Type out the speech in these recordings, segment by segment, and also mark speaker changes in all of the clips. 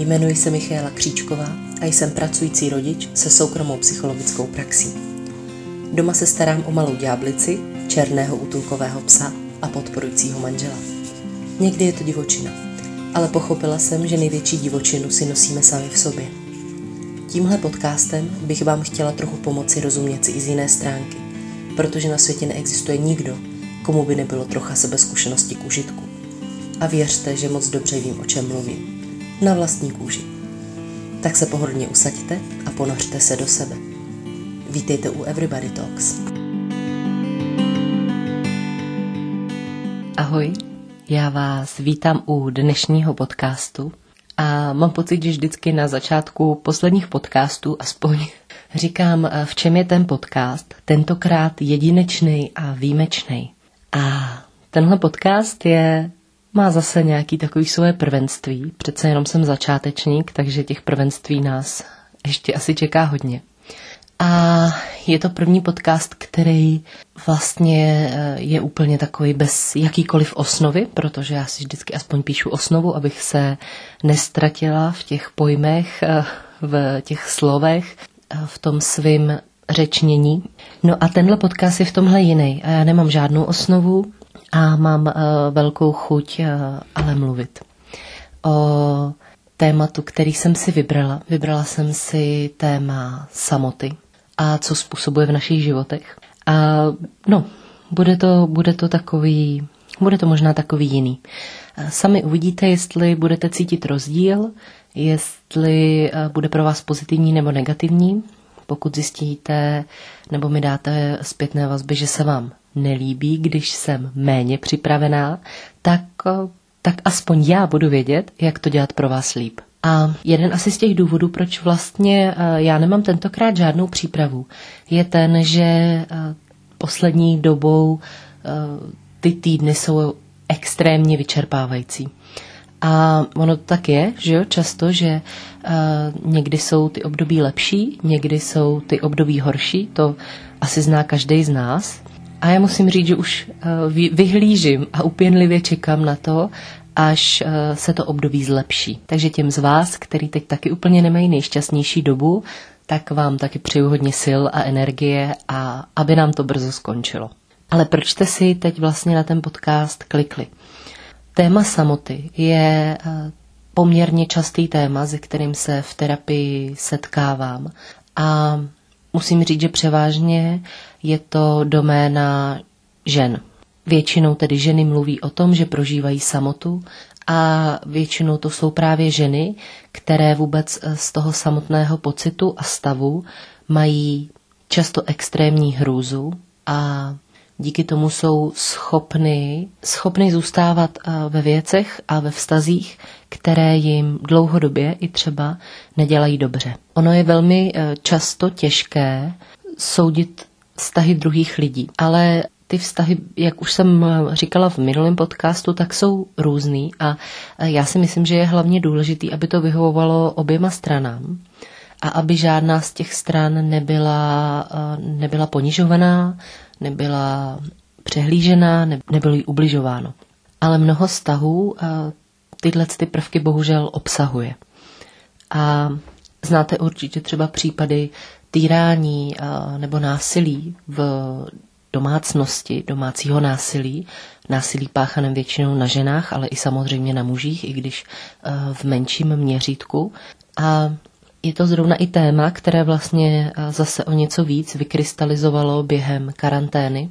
Speaker 1: Jmenuji se Michaela Kříčková a jsem pracující rodič se soukromou psychologickou praxí. Doma se starám o malou ďáblici, černého útulkového psa a podporujícího manžela. Někdy je to divočina, ale pochopila jsem, že největší divočinu si nosíme sami v sobě. Tímhle podcastem bych vám chtěla trochu pomoci rozumět si i z jiné stránky, protože na světě neexistuje nikdo, komu by nebylo trocha sebezkušenosti k užitku. A věřte, že moc dobře vím, o čem mluvím na vlastní kůži. Tak se pohodlně usaďte a ponořte se do sebe. Vítejte u Everybody Talks. Ahoj, já vás vítám u dnešního podcastu a mám pocit, že vždycky na začátku posledních podcastů aspoň říkám, v čem je ten podcast, tentokrát jedinečný a výjimečný. A tenhle podcast je má zase nějaký takový svoje prvenství. Přece jenom jsem začátečník, takže těch prvenství nás ještě asi čeká hodně. A je to první podcast, který vlastně eh, je úplně takový bez jakýkoliv osnovy, protože já si vždycky aspoň píšu osnovu, abych se nestratila v těch pojmech, eh, v těch slovech, eh, v tom svým řečnění. No a tenhle podcast je v tomhle jiný a já nemám žádnou osnovu, a mám uh, velkou chuť uh, ale mluvit o tématu, který jsem si vybrala. Vybrala jsem si téma samoty a co způsobuje v našich životech. A no, bude to, bude to takový, bude to možná takový jiný. Sami uvidíte, jestli budete cítit rozdíl, jestli bude pro vás pozitivní nebo negativní. Pokud zjistíte nebo mi dáte zpětné vazby, že se vám nelíbí, když jsem méně připravená, tak, tak aspoň já budu vědět, jak to dělat pro vás líp. A jeden asi z těch důvodů, proč vlastně e, já nemám tentokrát žádnou přípravu, je ten, že e, poslední dobou ty týdny jsou extrémně vyčerpávající. A ono to tak je, že jo, často, že uh, někdy jsou ty období lepší, někdy jsou ty období horší, to asi zná každý z nás. A já musím říct, že už uh, vyhlížím a upěnlivě čekám na to, až uh, se to období zlepší. Takže těm z vás, který teď taky úplně nemají nejšťastnější dobu, tak vám taky přeju hodně sil a energie a aby nám to brzo skončilo. Ale proč jste si teď vlastně na ten podcast klikli? Téma samoty je eh, poměrně častý téma, se kterým se v terapii setkávám. A musím říct, že převážně je to doména žen. Většinou tedy ženy mluví o tom, že prožívají samotu a většinou to jsou právě ženy, které vůbec eh, z toho samotného pocitu a stavu mají často extrémní hrůzu a díky tomu jsou schopny, schopny zůstávat eh, ve věcech a ve vztazích, které jim dlouhodobě i třeba nedělají dobře. Ono je velmi eh, často těžké soudit vztahy druhých lidí, ale ty vztahy, jak už jsem eh, říkala v minulém podcastu, tak jsou různý a já si myslím, že je hlavně důležitý, aby to vyhovovalo oběma stranám a aby žádná z těch stran nebyla, nebyla ponižovaná, nebyla přehlížená, nebylo jí ubližováno. Ale mnoho vztahů eh, tyhle ty prvky bohužel obsahuje. A znáte určitě třeba případy týrání eh, nebo násilí v domácnosti, domácího násilí, násilí páchaném většinou na ženách, ale i samozřejmě na mužích, i když eh, v menším měřítku. A je to zrovna i téma, které vlastně eh, zase o něco víc vykrystalizovalo během karantény,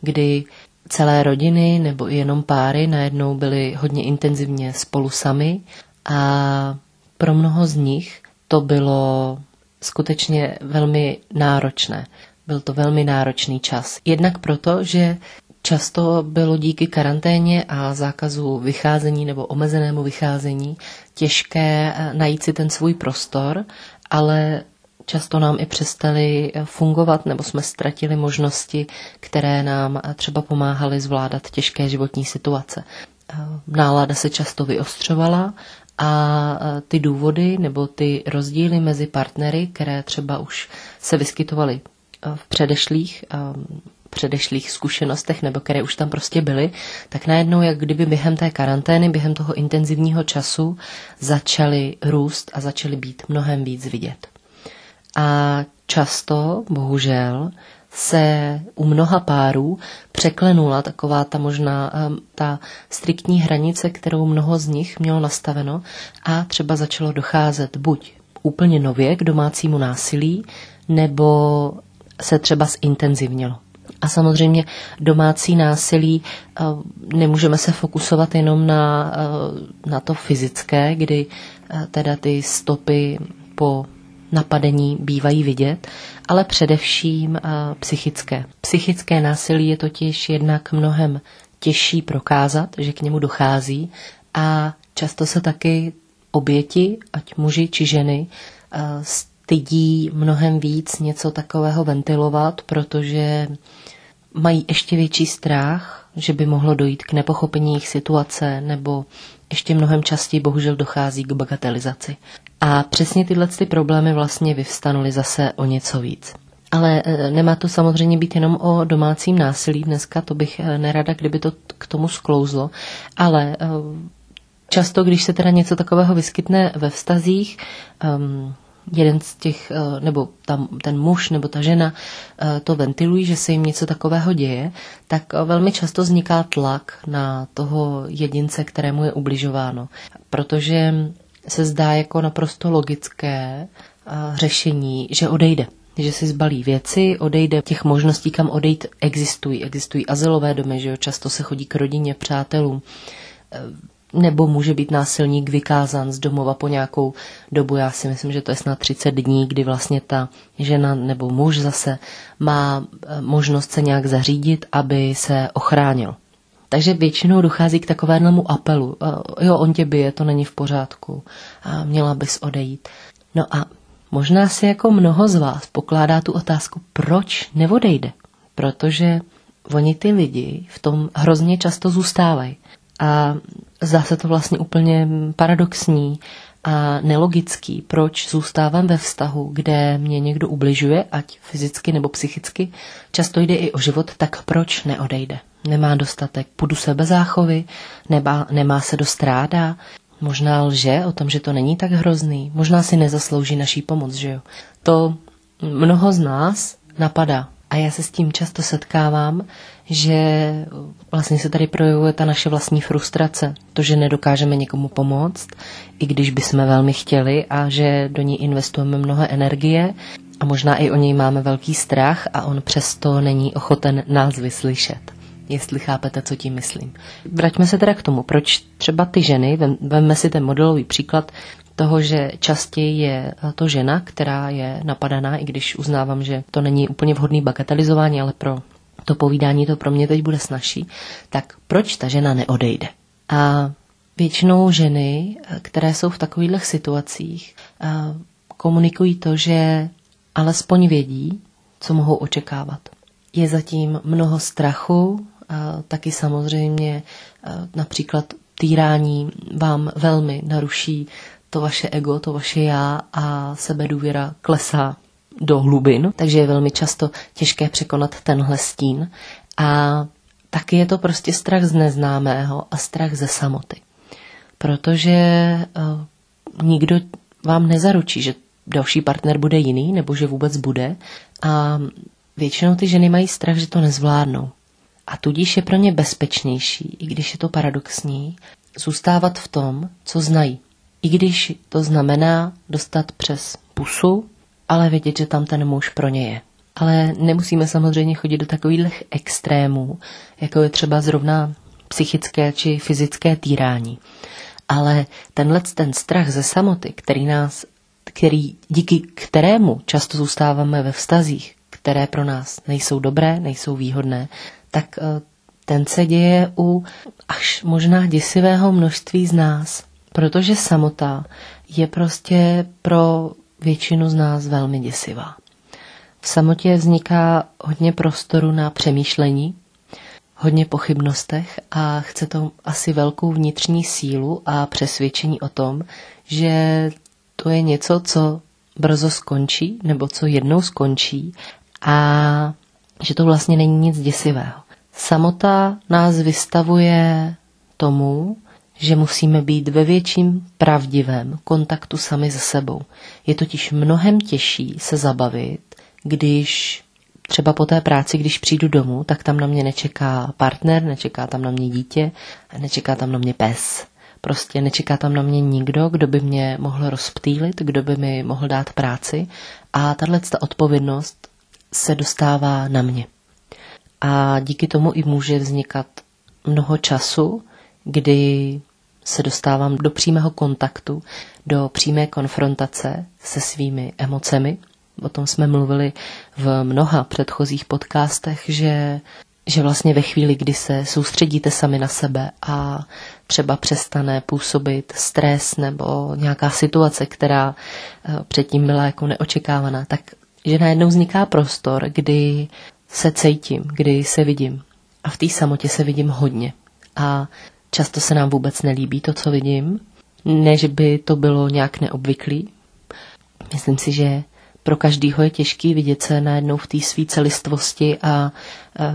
Speaker 1: kdy celé rodiny nebo i jenom páry najednou byly hodně intenzivně spolu sami a pro mnoho z nich to bylo skutečně velmi náročné. Byl to velmi náročný čas. Jednak proto, že Často bylo díky karanténě a zákazu vycházení nebo omezenému vycházení těžké eh, najít si ten svůj prostor, ale často nám i přestali eh, fungovat nebo jsme ztratili možnosti, které nám eh, třeba pomáhaly zvládat těžké životní situace. Nálada se často vyostřovala a ty důvody nebo ty rozdíly mezi partnery, které třeba už se vyskytovaly v předešlých předešlých zkušenostech nebo které už tam prostě byly, tak najednou, jak kdyby během té karantény, během toho intenzivního času začaly růst a začaly být mnohem víc vidět. A často, bohužel, se u mnoha párů překlenula taková ta možná ehm, ta striktní hranice, kterou mnoho z nich mělo nastaveno a třeba začalo docházet buď úplně nově k domácímu násilí, nebo se třeba zintenzivnilo. A samozřejmě domácí násilí ehm, nemůžeme se fokusovat jenom na, ehm, na to fyzické, kdy eh, teda ty stopy po napadení bývají vidět, ale především psychické. Psychické násilí je totiž jednak mnohem těžší prokázat, že k němu dochází a často se taky oběti, ať muži či ženy, stydí mnohem víc něco takového ventilovat, protože mají ještě větší strach, že by mohlo dojít k nepochopení jejich situace nebo ještě mnohem častěji bohužel dochází k bagatelizaci. A přesně tyhle ty problémy vlastně vyvstanuly zase o něco víc. Ale e, nemá to samozřejmě být jenom o domácím násilí dneska, to bych e, nerada, kdyby to k tomu sklouzlo, ale e, často, když se teda něco takového vyskytne ve vztazích, jeden z těch, nebo tam ten muž nebo ta žena to ventilují, že se jim něco takového děje, tak velmi často vzniká tlak na toho jedince, kterému je ubližováno. Protože se zdá jako naprosto logické řešení, že odejde že si zbalí věci, odejde. Těch možností, kam odejít, existují. Existují azylové domy, že jo, často se chodí k rodině, přátelům. Nebo může být násilník vykázán z domova po nějakou dobu. Já si myslím, že to je snad 30 dní, kdy vlastně ta žena nebo muž zase má e, možnost se nějak zařídit, aby se ochránil. Takže většinou dochází k takovému apelu. Jo, on tě bije, to není v pořádku. A měla bys odejít. No a možná si jako mnoho z vás pokládá tu otázku, proč neodejde. Protože oni ty lidi v tom hrozně často zůstávají. A zdá se to vlastně úplně paradoxní a nelogický, proč zůstávám ve vztahu, kde mě někdo ubližuje, ať fyzicky nebo psychicky, často jde i o život, tak proč neodejde? nemá dostatek pudu sebezáchovy, nemá, nemá se dost ráda, možná lže o tom, že to není tak hrozný, možná si nezaslouží naší pomoc, že jo. To mnoho z nás napadá a já se s tím často setkávám, že vlastně se tady projevuje ta naše vlastní frustrace, to, že nedokážeme někomu pomoct, i když bychom velmi chtěli a že do ní investujeme mnoho energie. A možná i o něj máme velký strach a on přesto není ochoten nás vyslyšet. Jestli chápete, co tím myslím. Vraťme se teda k tomu, proč třeba ty ženy, vemme si ten modelový příklad toho, že častěji je to žena, která je napadaná, i když uznávám, že to není úplně vhodný bagatelizování, ale pro to povídání to pro mě teď bude snažší, tak proč ta žena neodejde? A většinou ženy, které jsou v takových situacích, komunikují to, že alespoň vědí, co mohou očekávat. Je zatím mnoho strachu, taky samozřejmě například týrání vám velmi naruší to vaše ego, to vaše já a sebedůvěra klesá do hlubin, takže je velmi často těžké překonat tenhle stín. A taky je to prostě strach z neznámého a strach ze samoty. Protože uh, nikdo vám nezaručí, že další partner bude jiný, nebo že vůbec bude. A většinou ty ženy mají strach, že to nezvládnou. A tudíž je pro ně bezpečnější, i když je to paradoxní, zůstávat v tom, co znají. I když to znamená dostat přes pusu, ale vědět, že tam ten muž pro ně je. Ale nemusíme samozřejmě chodit do takových extrémů, jako je třeba zrovna psychické či fyzické týrání. Ale tenhle ten strach ze samoty, který nás, který, díky kterému často zůstáváme ve vztazích, které pro nás nejsou dobré, nejsou výhodné, tak eh, ten se děje u až možná děsivého množství z nás, protože samota je prostě pro většinu z nás velmi děsivá. V samotě vzniká hodně prostoru na přemýšlení, hodně pochybnostech a chce to asi velkou vnitřní sílu a přesvědčení o tom, že to je něco, co brzo skončí, nebo co jednou skončí a že to vlastně není nic děsivého. Samota nás vystavuje tomu, že musíme být ve větším pravdivém kontaktu sami se sebou. Je totiž mnohem těžší se zabavit, když třeba po té práci, když přijdu domů, tak tam na mě nečeká partner, nečeká tam na mě dítě, nečeká tam na mě pes. Prostě nečeká tam na mě nikdo, kdo by mě mohl rozptýlit, kdo by mi mohl dát práci a tahle odpovědnost se dostává na mě. A díky tomu i může vznikat mnoho času, kdy se dostávám do přímého kontaktu, do přímé konfrontace se svými emocemi. O tom jsme mluvili v mnoha předchozích podcastech, že, že vlastně ve chvíli, kdy se soustředíte sami na sebe a třeba přestane působit stres nebo nějaká situace, která eh, předtím byla jako neočekávaná, tak že najednou vzniká prostor, kdy se cítím, kdy se vidím. A v té samotě se vidím hodně. A často se nám vůbec nelíbí to, co vidím. Ne, že by to bylo nějak neobvyklý. Myslím si, že pro každýho je těžký vidět se najednou v té své celistvosti a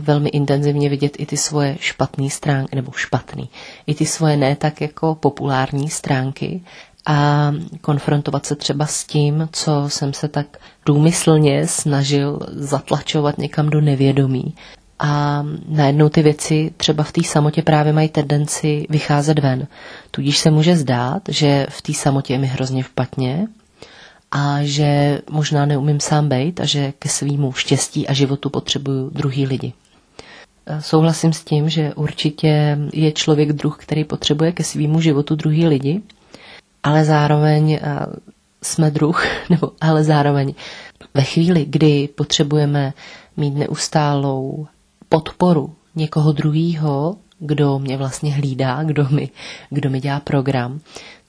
Speaker 1: velmi intenzivně vidět i ty svoje špatné stránky, nebo špatný, i ty svoje ne tak jako populární stránky a konfrontovat se třeba s tím, co jsem se tak důmyslně snažil zatlačovat někam do nevědomí. A najednou ty věci třeba v té samotě právě mají tendenci vycházet ven. Tudíž se může zdát, že v té samotě je mi hrozně špatně a že možná neumím sám být a že ke svýmu štěstí a životu potřebuju druhý lidi. Souhlasím s tím, že určitě je člověk druh, který potřebuje ke svýmu životu druhý lidi, ale zároveň jsme druh, nebo ale zároveň ve chvíli, kdy potřebujeme mít neustálou podporu někoho druhého, kdo mě vlastně hlídá, kdo mi, kdo mi dělá program,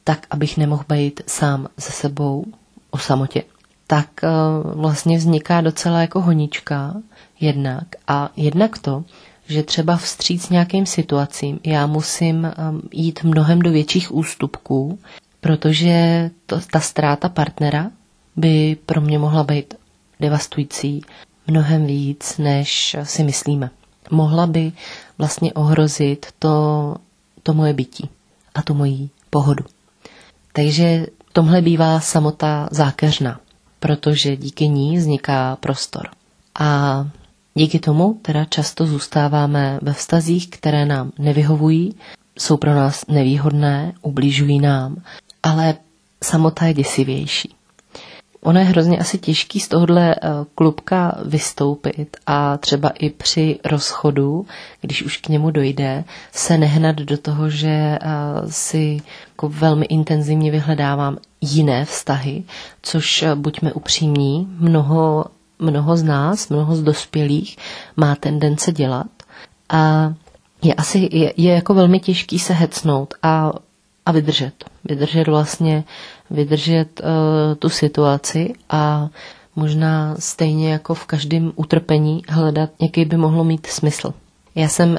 Speaker 1: tak abych nemohl být sám se sebou o samotě, tak eh, vlastně vzniká docela jako honička jednak. A jednak to, že třeba vstříc nějakým situacím já musím eh, jít mnohem do větších ústupků, protože to, ta ztráta partnera by pro mě mohla být devastující mnohem víc, než si myslíme. Mohla by vlastně ohrozit to, to moje bytí a tu moji pohodu. Takže tomhle bývá samota zákeřná, protože díky ní vzniká prostor. A díky tomu teda často zůstáváme ve vztazích, které nám nevyhovují, jsou pro nás nevýhodné, ubližují nám ale samota je děsivější. Ono je hrozně asi těžký z tohohle eh, klubka vystoupit a třeba i při rozchodu, když už k němu dojde, se nehnat do toho, že eh, si jako velmi intenzivně vyhledávám jiné vztahy, což eh, buďme upřímní, mnoho, mnoho z nás, mnoho z dospělých má tendence dělat a je asi je, je jako velmi těžký se hecnout a a vydržet. Vydržet vlastně, vydržet uh, tu situaci a možná stejně jako v každém utrpení hledat, jaký by mohlo mít smysl. Já jsem uh,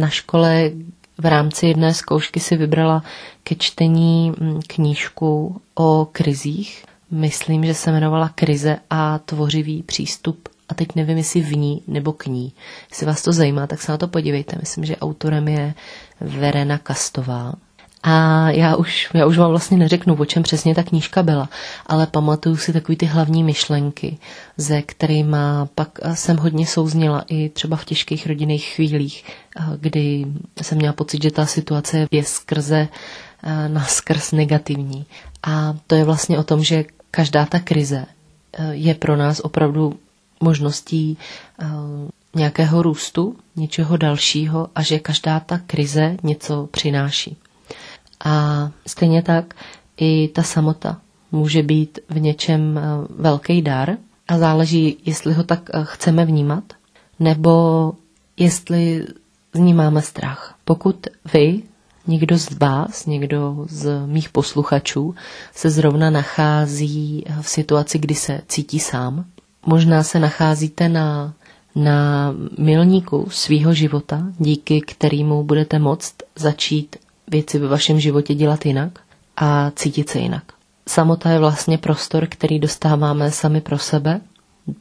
Speaker 1: na škole v rámci jedné zkoušky si vybrala ke čtení mm, knížku o krizích. Myslím, že se jmenovala Krize a tvořivý přístup a teď nevím, jestli v ní nebo k ní. Jestli vás to zajímá, tak se na to podívejte. Myslím, že autorem je Verena Kastová. A já už, já už vám vlastně neřeknu, o čem přesně ta knížka byla, ale pamatuju si takový ty hlavní myšlenky, ze kterými pak jsem hodně souzněla i třeba v těžkých rodinných chvílích, kdy jsem měla pocit, že ta situace je skrze na skrz negativní. A to je vlastně o tom, že každá ta krize je pro nás opravdu možností nějakého růstu, něčeho dalšího a že každá ta krize něco přináší. A stejně tak i ta samota může být v něčem eh, velký dar a záleží, jestli ho tak eh, chceme vnímat, nebo jestli z ní máme strach. Pokud vy, někdo z vás, někdo z mých posluchačů se zrovna nachází v situaci, kdy se cítí sám, možná se nacházíte na, na milníku svýho života, díky kterému budete moct začít věci ve vašem životě dělat jinak a cítit se jinak. Samota je vlastně prostor, který dostáváme sami pro sebe,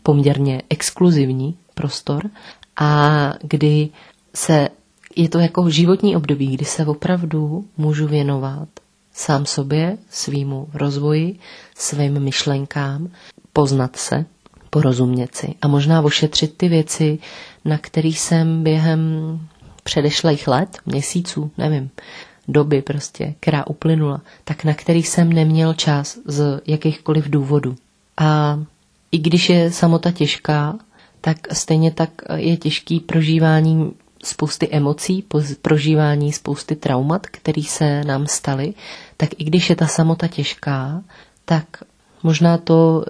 Speaker 1: poměrně exkluzivní prostor a kdy se, je to jako životní období, kdy se opravdu můžu věnovat sám sobě, svýmu rozvoji, svým myšlenkám, poznat se, porozumět si a možná ošetřit ty věci, na kterých jsem během předešlých let, měsíců, nevím, doby prostě, která uplynula, tak na kterých jsem neměl čas z jakýchkoliv důvodů. A i když je samota těžká, tak stejně tak je těžký prožívání spousty emocí, prožívání spousty traumat, které se nám staly, tak i když je ta samota těžká, tak možná to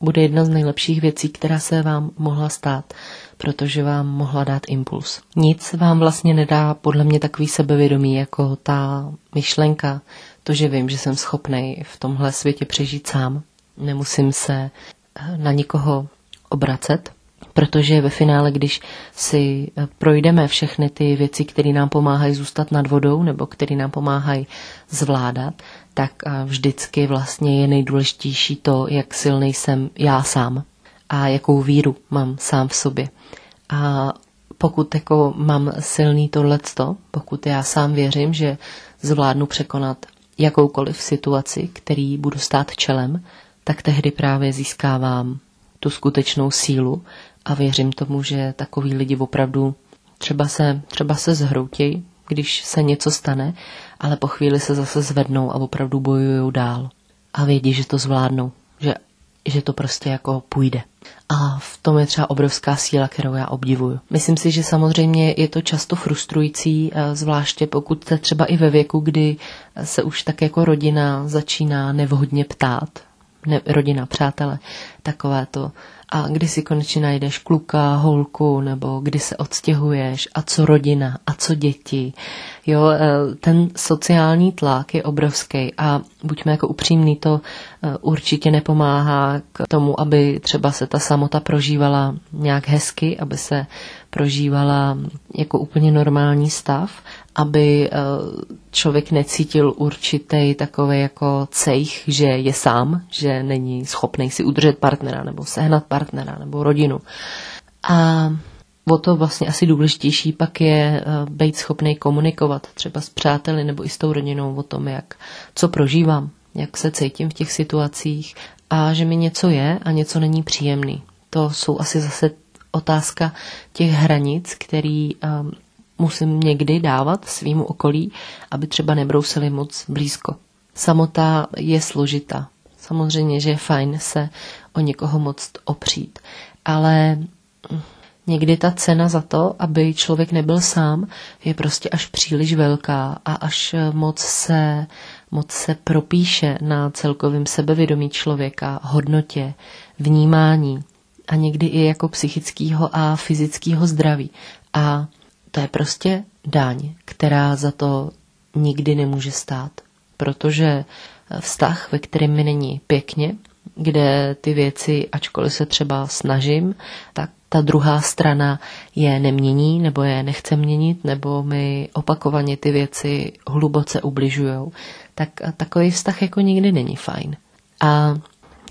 Speaker 1: bude jedna z nejlepších věcí, která se vám mohla stát, protože vám mohla dát impuls. Nic vám vlastně nedá podle mě takový sebevědomí jako ta myšlenka, to, že vím, že jsem schopný v tomhle světě přežít sám. Nemusím se na nikoho obracet, protože ve finále, když si projdeme všechny ty věci, které nám pomáhají zůstat nad vodou nebo které nám pomáhají zvládat, tak vždycky vlastně je nejdůležitější to, jak silný jsem já sám a jakou víru mám sám v sobě. A pokud jako mám silný tohleto, pokud já sám věřím, že zvládnu překonat jakoukoliv situaci, který budu stát čelem, tak tehdy právě získávám tu skutečnou sílu a věřím tomu, že takový lidi opravdu třeba se, třeba se zhroutějí, když se něco stane, ale po chvíli se zase zvednou a opravdu bojují dál. A vědí, že to zvládnou, že, to prostě jako půjde. A v tom je třeba obrovská síla, kterou já obdivuju. Myslím si, že samozřejmě je to často frustrující, eh, zvláště pokud jste třeba i ve věku, kdy se už tak jako rodina začíná nevhodně ptát. Ne, rodina, přátelé, takové to a kdy si konečně najdeš kluka, holku, nebo kdy se odstěhuješ a co rodina a co děti. Jo, e, ten sociální tlak je obrovský a buďme jako upřímný, to e, určitě nepomáhá k tomu, aby třeba se ta samota prožívala nějak hezky, aby se prožívala jako úplně normální stav, aby eh, člověk necítil určitý takový jako cejch, že je sám, že není schopný si udržet partnera nebo sehnat partnera nebo rodinu. A o to vlastně asi důležitější pak je eh, být schopný komunikovat třeba s přáteli nebo i s tou rodinou o tom, jak, co prožívám, jak se cítím v těch situacích a že mi něco je a něco není příjemný. To jsou asi zase otázka těch hranic, který um, musím někdy dávat svýmu okolí, aby třeba nebrousili moc blízko. Samota je složitá. Samozřejmě, že je fajn se o někoho moc opřít, ale někdy ta cena za to, aby člověk nebyl sám, je prostě až příliš velká a až moc se, moc se propíše na celkovém sebevědomí člověka, hodnotě, vnímání a někdy i jako psychického a fyzického zdraví. A to je prostě daň, která za to nikdy nemůže stát, protože vztah, ve kterém mi není pěkně, kde ty věci, ačkoliv se třeba snažím, tak ta druhá strana je nemění, nebo je nechce měnit, nebo mi opakovaně ty věci hluboce ubližují, tak takový vztah jako nikdy není fajn. A,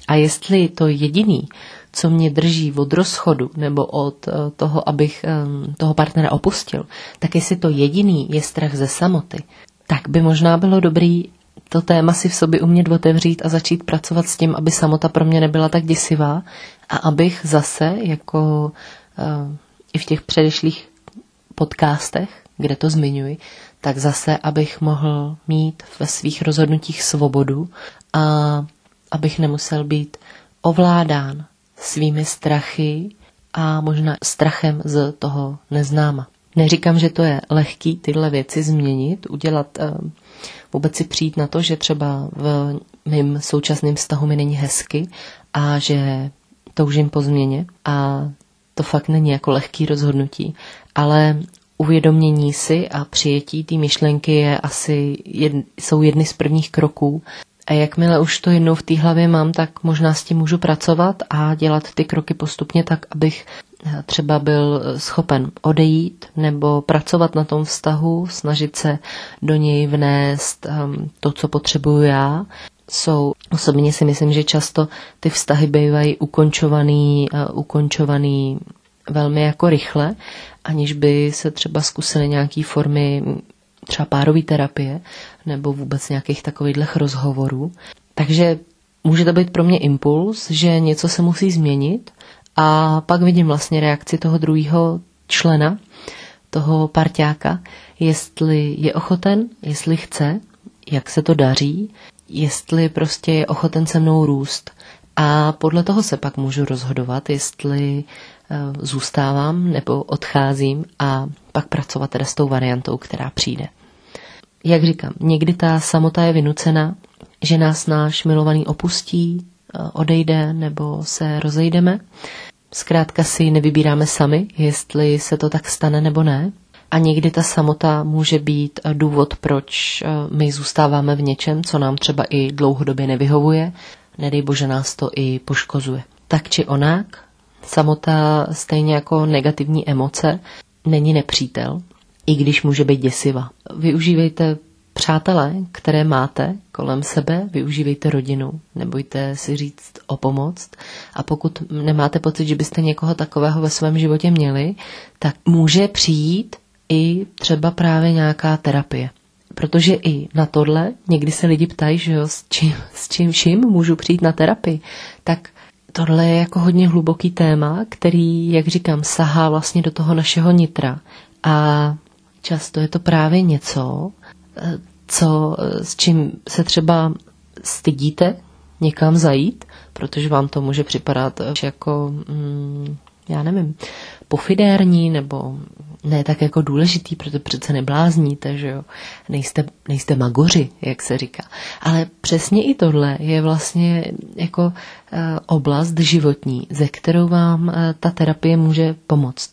Speaker 1: a jestli to jediný, co mě drží od rozchodu nebo od eh, toho, abych toho partnera opustil, tak jestli to jediný je strach ze samoty, tak by možná bylo dobrý to téma si v sobě umět otevřít a začít pracovat s tím, aby samota pro mě nebyla tak děsivá a abych zase, jako uh, i v těch předešlých podcastech, kde to zmiňuji, tak zase, abych mohl mít ve svých rozhodnutích svobodu a abych nemusel být ovládán svými strachy a možná strachem z toho neznáma. Neříkám, že to je lehký tyhle věci změnit, udělat, eh, vůbec si přijít na to, že třeba v mém současném vztahu mi není hezky a že toužím po změně a to fakt není jako lehký rozhodnutí, ale uvědomění si a přijetí té myšlenky je asi jed, jsou jedny z prvních kroků a jakmile už to jednou v té hlavě mám, tak možná s tím můžu pracovat a dělat ty kroky postupně tak, abych eh, třeba byl eh, schopen odejít nebo pracovat na tom vztahu, snažit se do něj vnést um, to, co potřebuju já. Jsou, osobně si myslím, že často ty vztahy bývají ukončovaný, uh, ukončovaný velmi jako rychle, aniž by se třeba zkusily nějaké formy třeba párové terapie nebo vůbec nějakých takových rozhovorů. Takže může to být pro mě impuls, že něco se musí změnit a pak vidím vlastně reakci toho druhého člena, toho parťáka, jestli je ochoten, jestli chce, jak se to daří, jestli prostě je ochoten se mnou růst. A podle toho se pak můžu rozhodovat, jestli zůstávám nebo odcházím a pak pracovat teda s tou variantou, která přijde. Jak říkám, někdy ta samota je vynucena, že nás náš milovaný opustí, eh, odejde nebo se rozejdeme. Zkrátka si nevybíráme sami, jestli se to tak stane nebo ne. A někdy ta samota může být eh, důvod, proč eh, my zůstáváme v něčem, co nám třeba i dlouhodobě nevyhovuje. Nedej bože nás to i poškozuje. Tak či onak, samota stejně jako negativní emoce není nepřítel, i když může být děsiva. Využívejte přátelé, které máte kolem sebe, využívejte rodinu, nebojte si říct o pomoc. A pokud nemáte pocit, že byste někoho takového ve svém životě měli, tak může přijít i třeba právě nějaká terapie. Protože i na tohle někdy se lidi ptají, že jo, s čím, s čím vším můžu přijít na terapii. Tak tohle je jako hodně hluboký téma, který, jak říkám, sahá vlastně do toho našeho nitra. A často je to právě něco, co, s čím se třeba stydíte někam zajít, protože vám to může připadat jako, mm, já nevím, pofidérní nebo ne tak jako důležitý, protože přece neblázníte, že jo, nejste, nejste magoři, jak se říká. Ale přesně i tohle je vlastně jako uh, oblast životní, ze kterou vám uh, ta terapie může pomoct.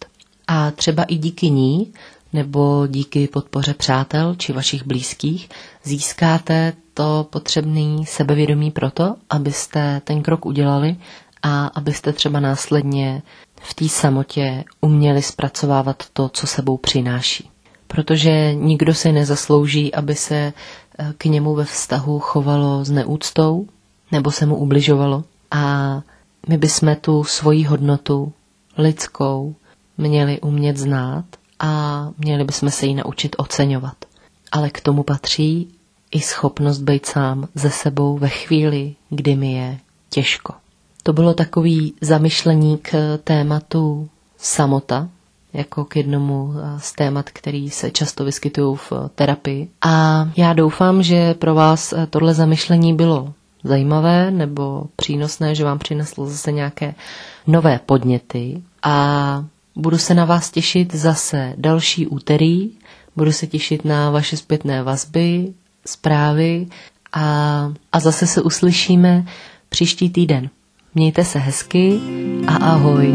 Speaker 1: A třeba i díky ní nebo díky podpoře přátel či vašich blízkých získáte to potřebné sebevědomí proto, abyste ten krok udělali a abyste třeba následně v té samotě uměli zpracovávat to, co sebou přináší. Protože nikdo si nezaslouží, aby se eh, k němu ve vztahu chovalo s neúctou nebo se mu ubližovalo. A my bychom tu svoji hodnotu lidskou měli umět znát a měli bychom se ji naučit oceňovat. Ale k tomu patří i schopnost být sám ze sebou ve chvíli, kdy mi je těžko. To bylo takový zamyšlení k tématu samota, jako k jednomu z témat, který se často vyskytují v terapii. A já doufám, že pro vás tohle zamyšlení bylo zajímavé nebo přínosné, že vám přineslo zase nějaké nové podněty a Budu se na vás těšit zase další úterý, budu se těšit na vaše zpětné vazby, zprávy a, a zase se uslyšíme příští týden. Mějte se hezky a ahoj.